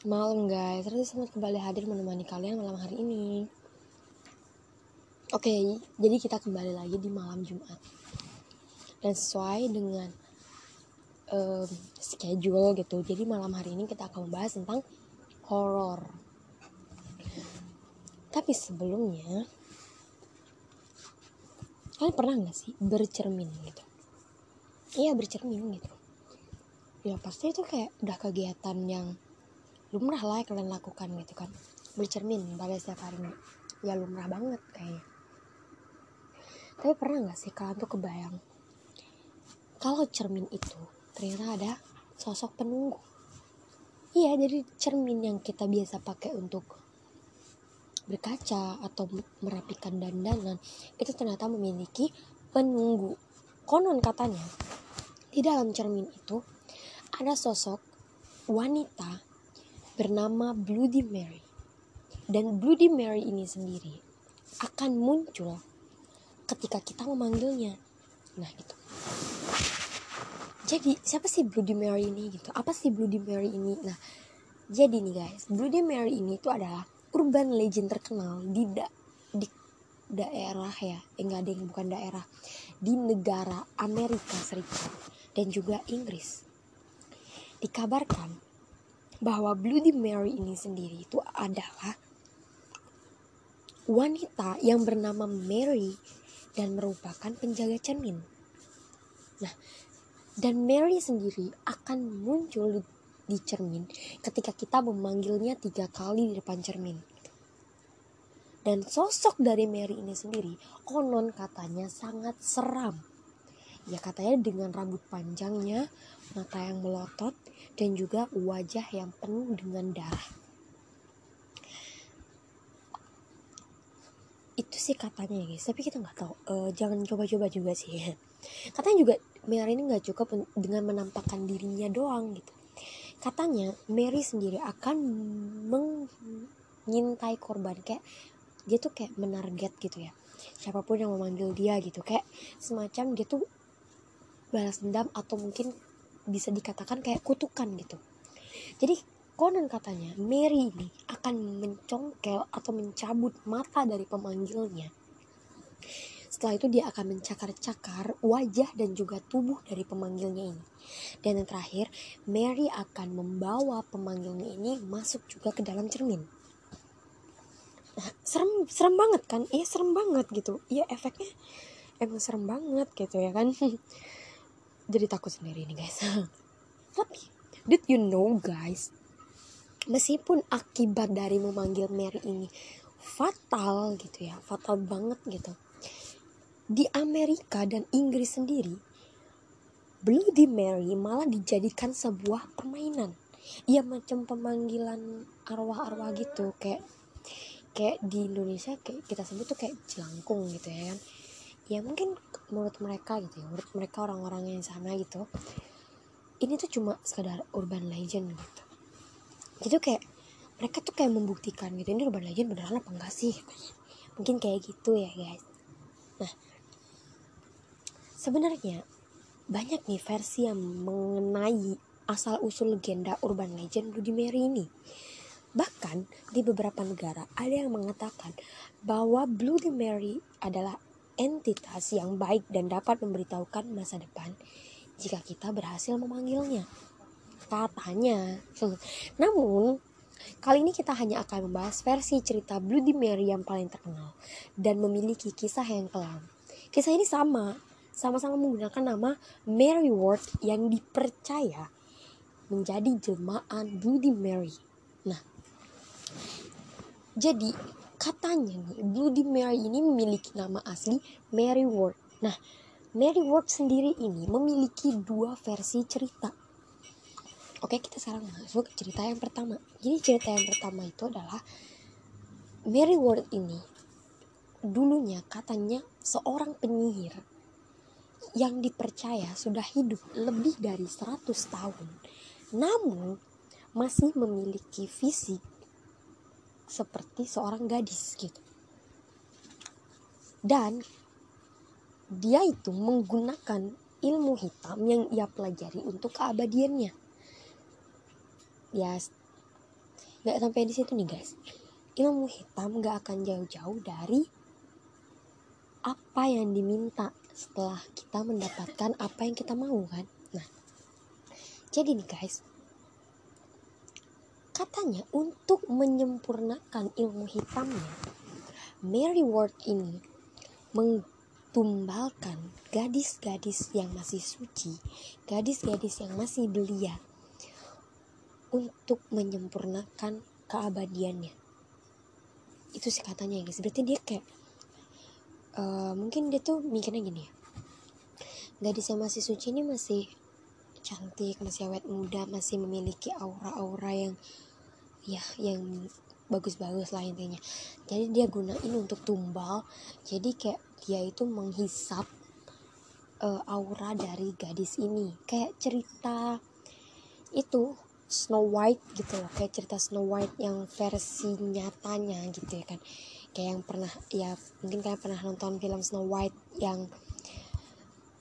malam guys, Rati selamat kembali hadir menemani kalian malam hari ini. Oke, jadi kita kembali lagi di malam Jumat. Dan sesuai dengan um, schedule gitu, jadi malam hari ini kita akan membahas tentang horor. Tapi sebelumnya, kalian pernah nggak sih bercermin gitu? Iya bercermin gitu. Ya pasti itu kayak udah kegiatan yang lumrah lah kalian lakukan gitu kan. Bercermin pada setiap harinya. Ya lumrah banget kayaknya. Tapi pernah nggak sih kalian tuh kebayang? Kalau cermin itu ternyata ada sosok penunggu. Iya jadi cermin yang kita biasa pakai untuk berkaca atau merapikan dandanan itu ternyata memiliki penunggu. Konon katanya di dalam cermin itu ada sosok wanita bernama Bloody Mary. Dan Bloody Mary ini sendiri akan muncul ketika kita memanggilnya. Nah, gitu. Jadi, siapa sih Bloody Mary ini gitu? Apa sih Bloody Mary ini? Nah, jadi nih guys, Bloody Mary ini itu adalah urban legend terkenal di da di daerah ya, eh, enggak ada yang bukan daerah, di negara Amerika Serikat dan juga Inggris. Dikabarkan bahwa Bloody Mary ini sendiri itu adalah wanita yang bernama Mary dan merupakan penjaga cermin. Nah, dan Mary sendiri akan muncul di cermin ketika kita memanggilnya tiga kali di depan cermin. Dan sosok dari Mary ini sendiri konon katanya sangat seram. Ya katanya dengan rambut panjangnya, mata yang melotot, dan juga wajah yang penuh dengan darah. Itu sih katanya ya guys, tapi kita nggak tahu. Uh, jangan coba-coba juga sih. Katanya juga Mary ini nggak cukup dengan menampakkan dirinya doang gitu. Katanya Mary sendiri akan mengintai korban kayak dia tuh kayak menarget gitu ya siapa pun yang memanggil dia gitu kayak semacam dia tuh balas dendam atau mungkin bisa dikatakan kayak kutukan gitu jadi konon katanya Mary ini akan mencongkel atau mencabut mata dari pemanggilnya setelah itu dia akan mencakar-cakar wajah dan juga tubuh dari pemanggilnya ini. Dan yang terakhir, Mary akan membawa pemanggilnya ini masuk juga ke dalam cermin. Nah, serem serem banget kan? Iya, serem banget gitu. Iya, efeknya emang serem banget gitu ya kan. jadi takut sendiri nih guys. Tapi did you know guys meskipun akibat dari memanggil Mary ini fatal gitu ya fatal banget gitu di Amerika dan Inggris sendiri Bloody Mary malah dijadikan sebuah permainan. Ya macam pemanggilan arwah-arwah gitu kayak kayak di Indonesia kayak kita sebut tuh kayak jelangkung gitu ya kan ya mungkin menurut mereka gitu ya menurut mereka orang-orang yang sana gitu ini tuh cuma sekadar urban legend gitu. Jadi kayak mereka tuh kayak membuktikan gitu ini urban legend beneran apa enggak sih? Mungkin kayak gitu ya guys. Nah sebenarnya banyak nih versi yang mengenai asal usul legenda urban legend Bloody Mary ini. Bahkan di beberapa negara ada yang mengatakan bahwa Bloody Mary adalah entitas yang baik dan dapat memberitahukan masa depan jika kita berhasil memanggilnya. Katanya. Namun, kali ini kita hanya akan membahas versi cerita Bloody Mary yang paling terkenal dan memiliki kisah yang kelam. Kisah ini sama, sama-sama menggunakan nama Mary Ward yang dipercaya menjadi jelmaan Bloody Mary. Nah, jadi katanya nih Bloody Mary ini memiliki nama asli Mary Ward. Nah, Mary Ward sendiri ini memiliki dua versi cerita. Oke, kita sekarang masuk ke cerita yang pertama. Jadi cerita yang pertama itu adalah Mary Ward ini dulunya katanya seorang penyihir yang dipercaya sudah hidup lebih dari 100 tahun. Namun masih memiliki fisik seperti seorang gadis gitu. Dan dia itu menggunakan ilmu hitam yang ia pelajari untuk keabadiannya. Ya nggak sampai di situ nih guys ilmu hitam nggak akan jauh-jauh dari apa yang diminta setelah kita mendapatkan apa yang kita mau kan nah jadi nih guys katanya untuk menyempurnakan ilmu hitamnya Mary Ward ini mengtumbalkan gadis-gadis yang masih suci, gadis-gadis yang masih belia untuk menyempurnakan keabadiannya. Itu sih katanya guys. Berarti dia kayak uh, mungkin dia tuh mikirnya gini ya. Gadis yang masih suci ini masih cantik, masih awet muda, masih memiliki aura-aura yang ya yang bagus-bagus lah intinya. Jadi dia gunain untuk tumbal. Jadi kayak dia itu menghisap uh, aura dari gadis ini. Kayak cerita itu Snow White gitu loh. Kayak cerita Snow White yang versi nyatanya gitu ya kan. Kayak yang pernah ya mungkin kalian pernah nonton film Snow White yang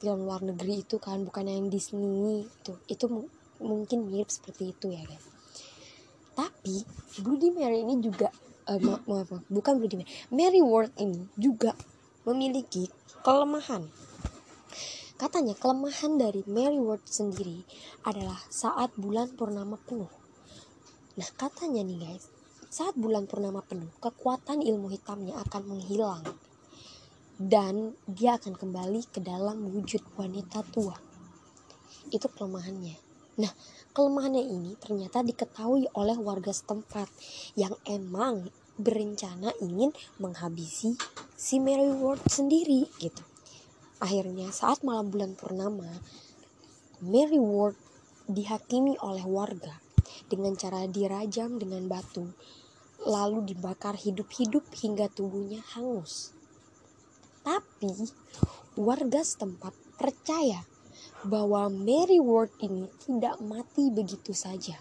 film luar negeri itu kan bukan yang Disney itu. Itu mungkin mirip seperti itu ya guys tapi Bloody Mary ini juga uh, maaf, maaf, maaf bukan Bloody Mary. Mary Ward ini juga memiliki kelemahan. Katanya kelemahan dari Mary Ward sendiri adalah saat bulan purnama penuh. Nah katanya nih guys saat bulan purnama penuh kekuatan ilmu hitamnya akan menghilang. Dan dia akan kembali ke dalam wujud wanita tua. Itu kelemahannya. Nah Kelemahannya ini ternyata diketahui oleh warga setempat yang emang berencana ingin menghabisi si Mary Ward sendiri gitu. Akhirnya saat malam bulan purnama, Mary Ward dihakimi oleh warga dengan cara dirajam dengan batu, lalu dibakar hidup-hidup hingga tubuhnya hangus. Tapi warga setempat percaya bahwa Mary Ward ini tidak mati begitu saja.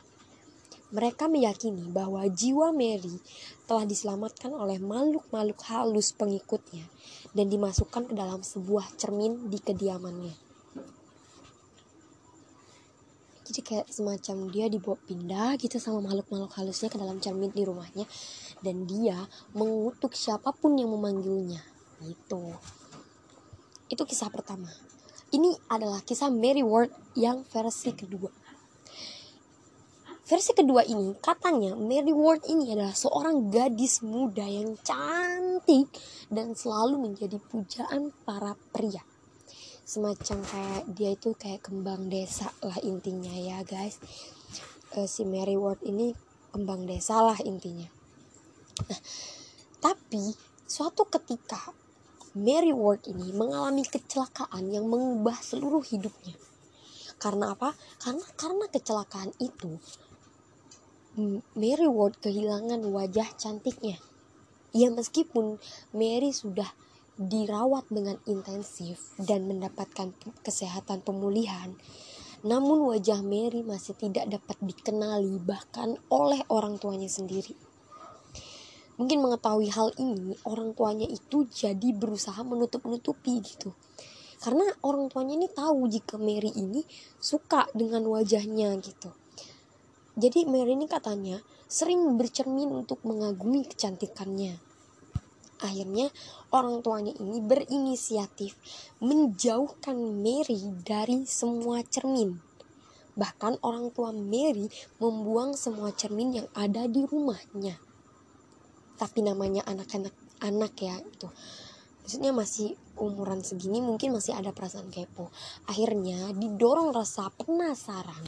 Mereka meyakini bahwa jiwa Mary telah diselamatkan oleh makhluk-makhluk halus pengikutnya dan dimasukkan ke dalam sebuah cermin di kediamannya. Jadi kayak semacam dia dibawa pindah gitu sama makhluk-makhluk halusnya ke dalam cermin di rumahnya dan dia mengutuk siapa pun yang memanggilnya. Gitu. Itu kisah pertama. Ini adalah kisah Mary Ward yang versi kedua. Versi kedua ini katanya Mary Ward ini adalah seorang gadis muda yang cantik dan selalu menjadi pujaan para pria. Semacam kayak dia itu kayak kembang desa lah intinya ya guys. E, si Mary Ward ini kembang desa lah intinya. Nah, tapi suatu ketika Mary Ward ini mengalami kecelakaan yang mengubah seluruh hidupnya. Karena apa? Karena karena kecelakaan itu Mary Ward kehilangan wajah cantiknya. Ya meskipun Mary sudah dirawat dengan intensif dan mendapatkan kesehatan pemulihan, namun wajah Mary masih tidak dapat dikenali bahkan oleh orang tuanya sendiri. Mungkin mengetahui hal ini, orang tuanya itu jadi berusaha menutup-nutupi gitu. Karena orang tuanya ini tahu jika Mary ini suka dengan wajahnya gitu. Jadi Mary ini katanya sering bercermin untuk mengagumi kecantikannya. Akhirnya orang tuanya ini berinisiatif menjauhkan Mary dari semua cermin. Bahkan orang tua Mary membuang semua cermin yang ada di rumahnya tapi namanya anak-anak anak ya itu maksudnya masih umuran segini mungkin masih ada perasaan kepo. Akhirnya didorong rasa penasaran.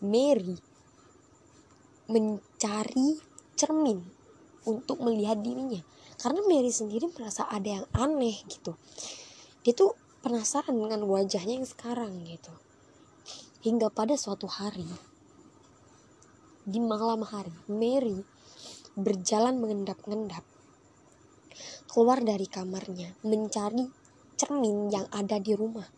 Mary mencari cermin untuk melihat dirinya. Karena Mary sendiri merasa ada yang aneh gitu. Dia tuh penasaran dengan wajahnya yang sekarang gitu. Hingga pada suatu hari di malam hari Mary berjalan mengendap-endap keluar dari kamarnya mencari cermin yang ada di rumah.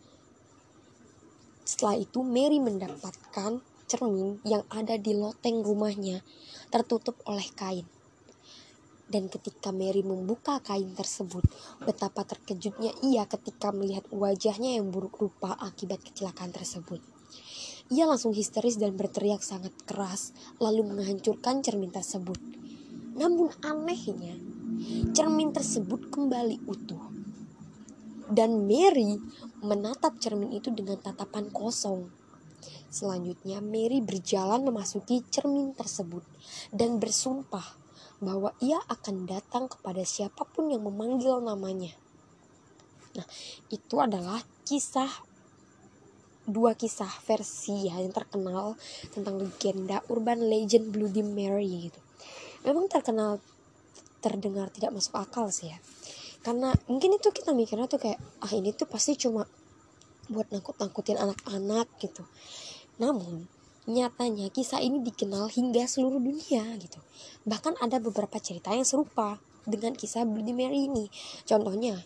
Setelah itu Mary mendapatkan cermin yang ada di loteng rumahnya tertutup oleh kain. Dan ketika Mary membuka kain tersebut, betapa terkejutnya ia ketika melihat wajahnya yang buruk rupa akibat kecelakaan tersebut. Ia langsung histeris dan berteriak sangat keras, lalu menghancurkan cermin tersebut. Namun anehnya, cermin tersebut kembali utuh. Dan Mary menatap cermin itu dengan tatapan kosong. Selanjutnya, Mary berjalan memasuki cermin tersebut dan bersumpah bahwa ia akan datang kepada siapa pun yang memanggil namanya. Nah, itu adalah kisah dua kisah versi ya yang terkenal tentang legenda urban legend Bloody Mary gitu. Memang terkenal terdengar tidak masuk akal sih ya. Karena mungkin itu kita mikirnya tuh kayak ah ini tuh pasti cuma buat nakut-nakutin anak-anak gitu. Namun nyatanya kisah ini dikenal hingga seluruh dunia gitu. Bahkan ada beberapa cerita yang serupa dengan kisah Bloody Mary ini. Contohnya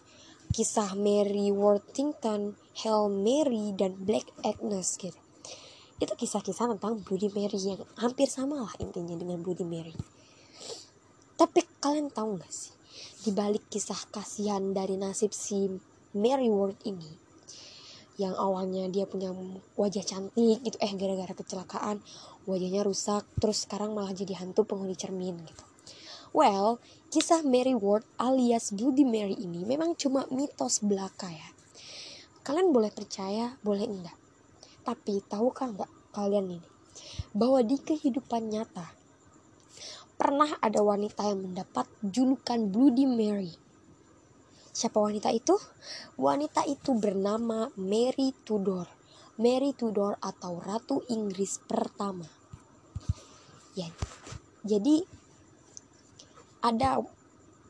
kisah Mary Worthington, Hail Mary, dan Black Agnes gitu. Itu kisah-kisah tentang Bloody Mary yang hampir sama lah intinya dengan Bloody Mary. Tapi kalian tahu gak sih, di balik kisah kasihan dari nasib si Mary Ward ini, yang awalnya dia punya wajah cantik gitu, eh gara-gara kecelakaan wajahnya rusak, terus sekarang malah jadi hantu penghuni cermin gitu. Well, kisah Mary Ward alias Bloody Mary ini memang cuma mitos belaka ya. Kalian boleh percaya, boleh enggak. Tapi tahukah enggak kalian ini bahwa di kehidupan nyata pernah ada wanita yang mendapat julukan Bloody Mary. Siapa wanita itu? Wanita itu bernama Mary Tudor. Mary Tudor atau Ratu Inggris pertama. Ya, jadi ada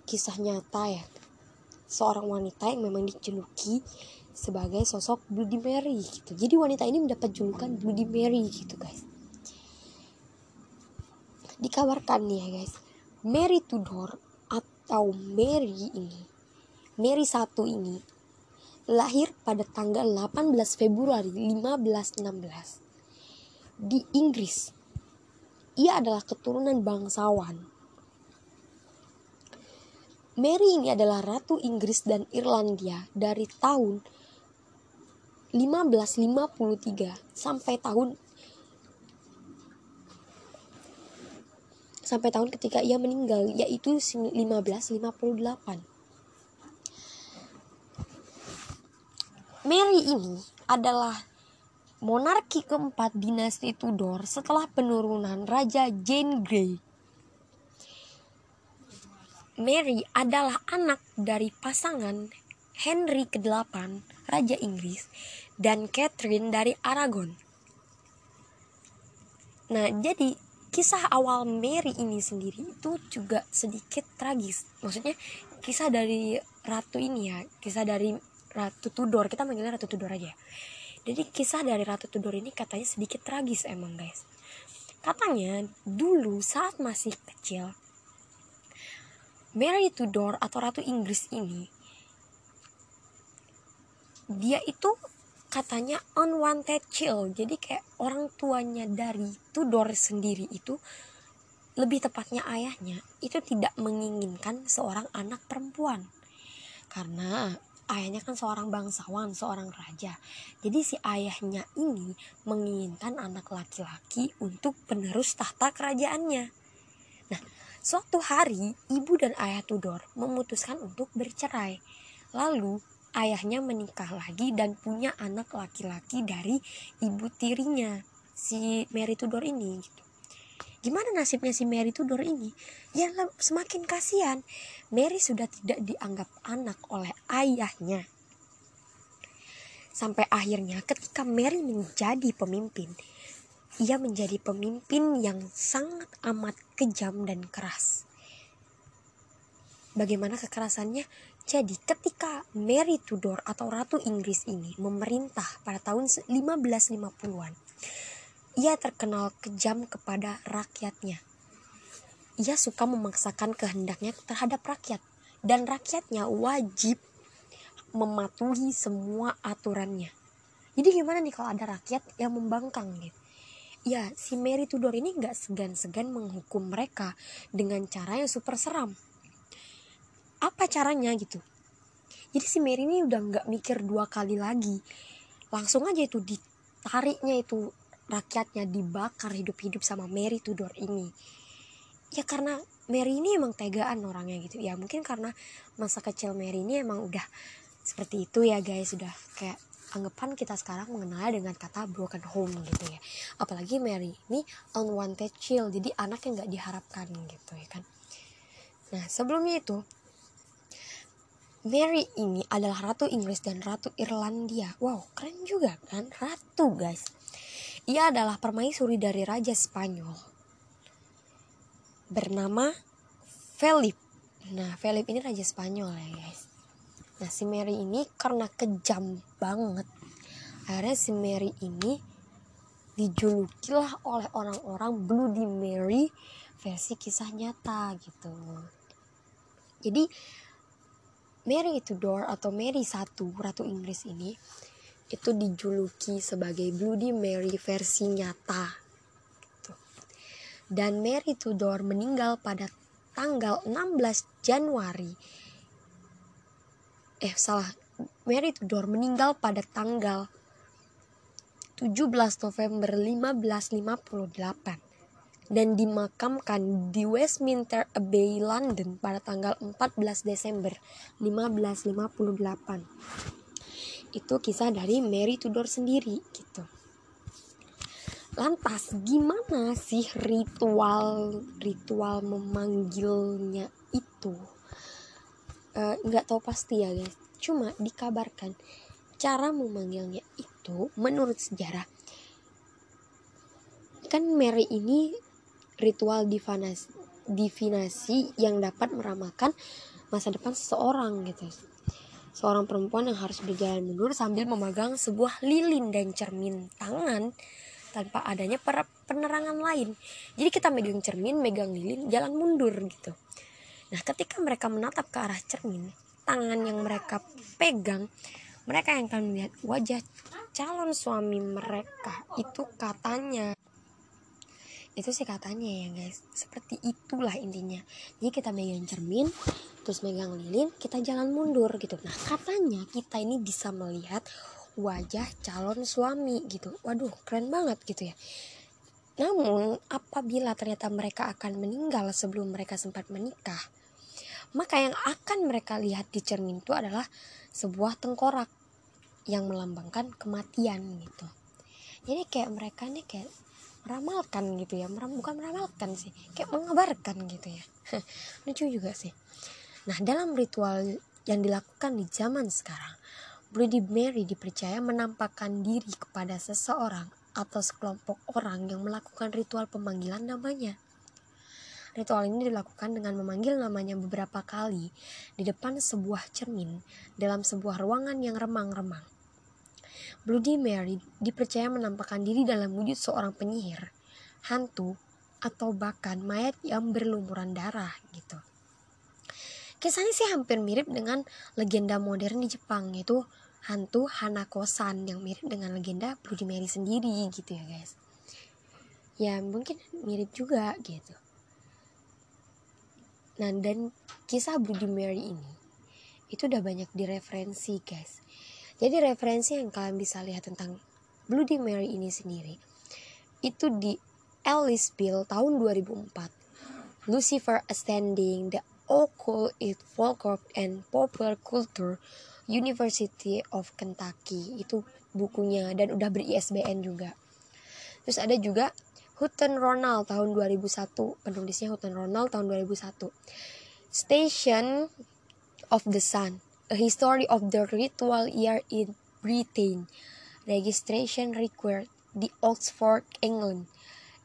kisah nyata ya seorang wanita yang memang dijuluki sebagai sosok Bloody Mary gitu. Jadi wanita ini mendapat julukan Bloody Mary gitu guys. Dikabarkan nih ya guys, Mary Tudor atau Mary ini, Mary satu ini lahir pada tanggal 18 Februari 1516 di Inggris. Ia adalah keturunan bangsawan Mary ini adalah ratu Inggris dan Irlandia dari tahun 1553 sampai tahun sampai tahun ketika ia meninggal yaitu 1558. Mary ini adalah monarki keempat dinasti Tudor setelah penurunan Raja Jane Grey Mary adalah anak dari pasangan Henry ke-8, Raja Inggris, dan Catherine dari Aragon. Nah, jadi kisah awal Mary ini sendiri itu juga sedikit tragis. Maksudnya kisah dari ratu ini ya, kisah dari Ratu Tudor. Kita manggilnya Ratu Tudor aja. Jadi kisah dari Ratu Tudor ini katanya sedikit tragis emang guys. Katanya dulu saat masih kecil Mary Tudor atau Ratu Inggris ini dia itu katanya unwanted child jadi kayak orang tuanya dari Tudor sendiri itu lebih tepatnya ayahnya itu tidak menginginkan seorang anak perempuan karena ayahnya kan seorang bangsawan, seorang raja. Jadi si ayahnya ini menginginkan anak laki-laki untuk penerus tahta kerajaannya. Nah, Suatu hari, ibu dan ayah Tudor memutuskan untuk bercerai. Lalu, ayahnya menikah lagi dan punya anak laki-laki dari ibu tirinya, si Mary Tudor ini. Gitu. Gimana nasibnya si Mary Tudor ini? Ya semakin kasihan. Mary sudah tidak dianggap anak oleh ayahnya. Sampai akhirnya ketika Mary menjadi pemimpin, ia menjadi pemimpin yang sangat amat kejam dan keras. Bagaimana kekerasannya? Jadi ketika Mary Tudor atau Ratu Inggris ini memerintah pada tahun 1550-an, ia terkenal kejam kepada rakyatnya. Ia suka memaksakan kehendaknya terhadap rakyat dan rakyatnya wajib mematuhi semua aturannya. Jadi gimana nih kalau ada rakyat yang membangkang gitu? ya si Mary Tudor ini nggak segan-segan menghukum mereka dengan cara yang super seram. Apa caranya gitu? Jadi si Mary ini udah nggak mikir dua kali lagi, langsung aja itu ditariknya itu rakyatnya dibakar hidup-hidup sama Mary Tudor ini. Ya karena Mary ini emang tegaan orangnya gitu. Ya mungkin karena masa kecil Mary ini emang udah seperti itu ya guys. Sudah kayak anggapan kita sekarang mengenal dengan kata broken home gitu ya. Apalagi Mary ini unwanted child jadi anak yang nggak diharapkan gitu ya kan. Nah sebelumnya itu Mary ini adalah ratu Inggris dan ratu Irlandia. Wow keren juga kan? Ratu guys. Ia adalah permaisuri dari raja Spanyol. Bernama Philip. Nah Philip ini raja Spanyol ya guys. Nah si Mary ini karena kejam banget. Akhirnya si Mary ini dijulukilah oleh orang-orang Bloody Mary versi kisah nyata gitu. Jadi Mary Tudor atau Mary satu Ratu Inggris ini itu dijuluki sebagai Bloody Mary versi nyata gitu. dan Mary Tudor meninggal pada tanggal 16 Januari eh salah Mary Tudor meninggal pada tanggal 17 November 1558 dan dimakamkan di Westminster Abbey London pada tanggal 14 Desember 1558 itu kisah dari Mary Tudor sendiri gitu. Lantas gimana sih ritual ritual memanggilnya itu? Nggak uh, tahu pasti ya guys. Cuma dikabarkan cara memanggilnya itu menurut sejarah kan Mary ini ritual divinasi, divinasi yang dapat meramalkan masa depan seseorang gitu seorang perempuan yang harus berjalan mundur sambil memegang sebuah lilin dan cermin tangan tanpa adanya penerangan lain jadi kita megang cermin megang lilin jalan mundur gitu Nah, ketika mereka menatap ke arah cermin, tangan yang mereka pegang, mereka yang akan melihat wajah calon suami mereka. Itu katanya. Itu sih katanya ya guys. Seperti itulah intinya. Jadi kita megang cermin, terus megang lilin, kita jalan mundur gitu. Nah, katanya kita ini bisa melihat wajah calon suami gitu. Waduh, keren banget gitu ya. Namun, apabila ternyata mereka akan meninggal sebelum mereka sempat menikah, maka yang akan mereka lihat di cermin itu adalah sebuah tengkorak yang melambangkan kematian gitu. Jadi kayak mereka nih kayak meramalkan gitu ya, Meram, bukan meramalkan sih, kayak mengabarkan gitu ya. Lucu juga sih. Nah, dalam ritual yang dilakukan di zaman sekarang, Bloody Mary dipercaya menampakkan diri kepada seseorang atau sekelompok orang yang melakukan ritual pemanggilan namanya. Ritual ini dilakukan dengan memanggil namanya beberapa kali di depan sebuah cermin dalam sebuah ruangan yang remang-remang. Bloody Mary dipercaya menampakkan diri dalam wujud seorang penyihir, hantu, atau bahkan mayat yang berlumuran darah gitu. Kisahnya sih hampir mirip dengan legenda modern di Jepang yaitu hantu Hanako-san yang mirip dengan legenda Bloody Mary sendiri gitu ya guys. Ya mungkin mirip juga gitu. Nah dan kisah Bloody Mary ini itu udah banyak direferensi guys jadi referensi yang kalian bisa lihat tentang Bloody Mary ini sendiri itu di Alice Bill tahun 2004 Lucifer Ascending the Occult Folklore and Popular Culture University of Kentucky. Itu bukunya dan udah ber ISBN juga. Terus ada juga Hutton Ronald tahun 2001 penulisnya Hutton Ronald tahun 2001 Station of the Sun A History of the Ritual Year in Britain Registration Required di Oxford, England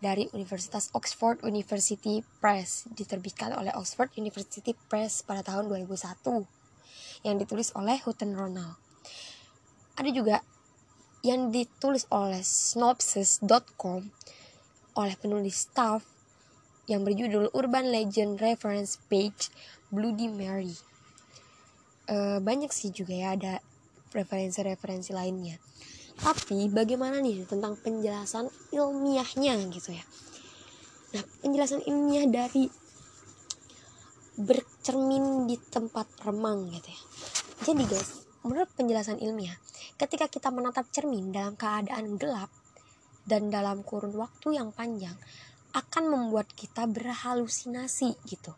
dari Universitas Oxford University Press diterbitkan oleh Oxford University Press pada tahun 2001 yang ditulis oleh Hutton Ronald. Ada juga yang ditulis oleh synopsis.com oleh penulis staff yang berjudul Urban Legend Reference Page Bloody Mary. E, banyak sih juga ya ada referensi-referensi lainnya. Tapi bagaimana nih tentang penjelasan ilmiahnya gitu ya. Nah, penjelasan ilmiah dari bercermin di tempat remang gitu ya. Jadi guys, menurut penjelasan ilmiah, ketika kita menatap cermin dalam keadaan gelap, dan dalam kurun waktu yang panjang akan membuat kita berhalusinasi gitu.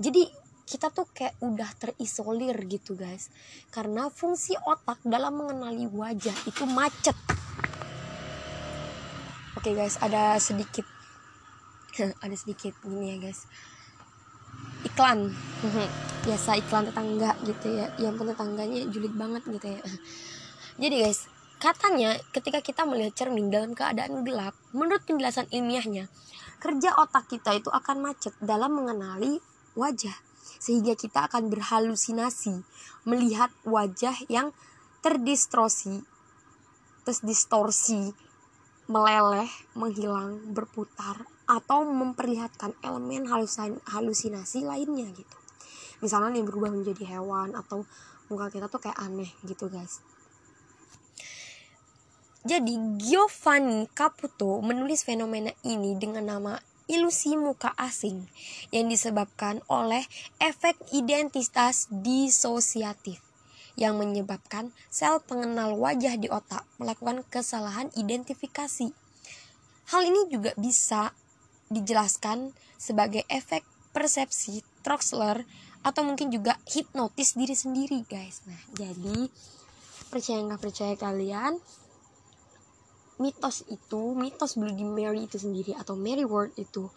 Jadi kita tuh kayak udah terisolir gitu guys. Karena fungsi otak dalam mengenali wajah itu macet. Oke guys ada sedikit ada sedikit gini ya guys. Iklan. Biasa iklan tetangga gitu ya. Yang pun tetangganya julid banget gitu ya. Jadi guys katanya ketika kita melihat cermin dalam keadaan gelap menurut penjelasan ilmiahnya kerja otak kita itu akan macet dalam mengenali wajah sehingga kita akan berhalusinasi melihat wajah yang terdistorsi terus distorsi meleleh menghilang berputar atau memperlihatkan elemen halusinasi lainnya gitu. Misalnya nih berubah menjadi hewan atau muka kita tuh kayak aneh gitu guys. Jadi Giovanni Caputo menulis fenomena ini dengan nama ilusi muka asing yang disebabkan oleh efek identitas disosiatif yang menyebabkan sel pengenal wajah di otak melakukan kesalahan identifikasi. Hal ini juga bisa dijelaskan sebagai efek persepsi Troxler atau mungkin juga hipnotis diri sendiri guys nah jadi percaya nggak percaya kalian mitos itu mitos Bloody Mary itu sendiri atau Mary Ward itu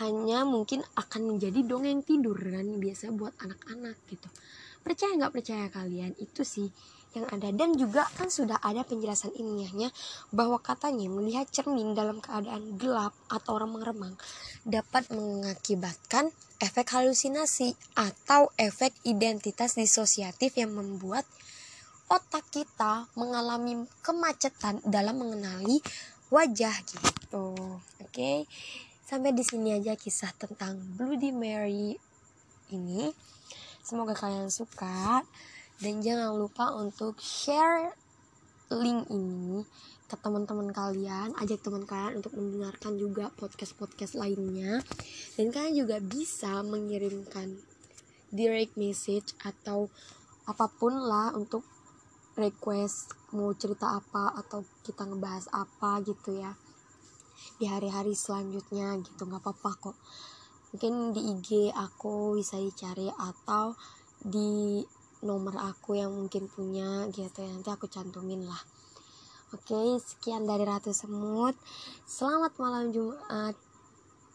hanya mungkin akan menjadi dongeng tidur kan biasa buat anak-anak gitu. Percaya nggak percaya kalian? Itu sih yang ada. Dan juga kan sudah ada penjelasan ilmiahnya bahwa katanya melihat cermin dalam keadaan gelap atau remang-remang dapat mengakibatkan efek halusinasi atau efek identitas disosiatif yang membuat otak kita mengalami kemacetan dalam mengenali wajah gitu. Oke. Okay? Sampai di sini aja kisah tentang Bloody Mary ini. Semoga kalian suka dan jangan lupa untuk share link ini ke teman-teman kalian ajak teman kalian untuk mendengarkan juga podcast-podcast lainnya dan kalian juga bisa mengirimkan direct message atau apa pun lah untuk request mau cerita apa atau kita ngebahas apa gitu ya. Di hari-hari selanjutnya gitu nggak apa-apa kok. Mungkin di IG aku bisa dicari atau di nomor aku yang mungkin punya gitu ya nanti aku cantumin lah. Oke sekian dari Ratu Semut. Selamat malam Jumat.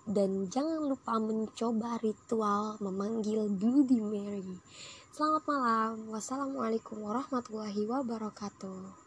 Dan jangan lupa mencoba ritual memanggil Bloody Mary selamat malam. Wassalamualaikum warahmatullahi wabarakatuh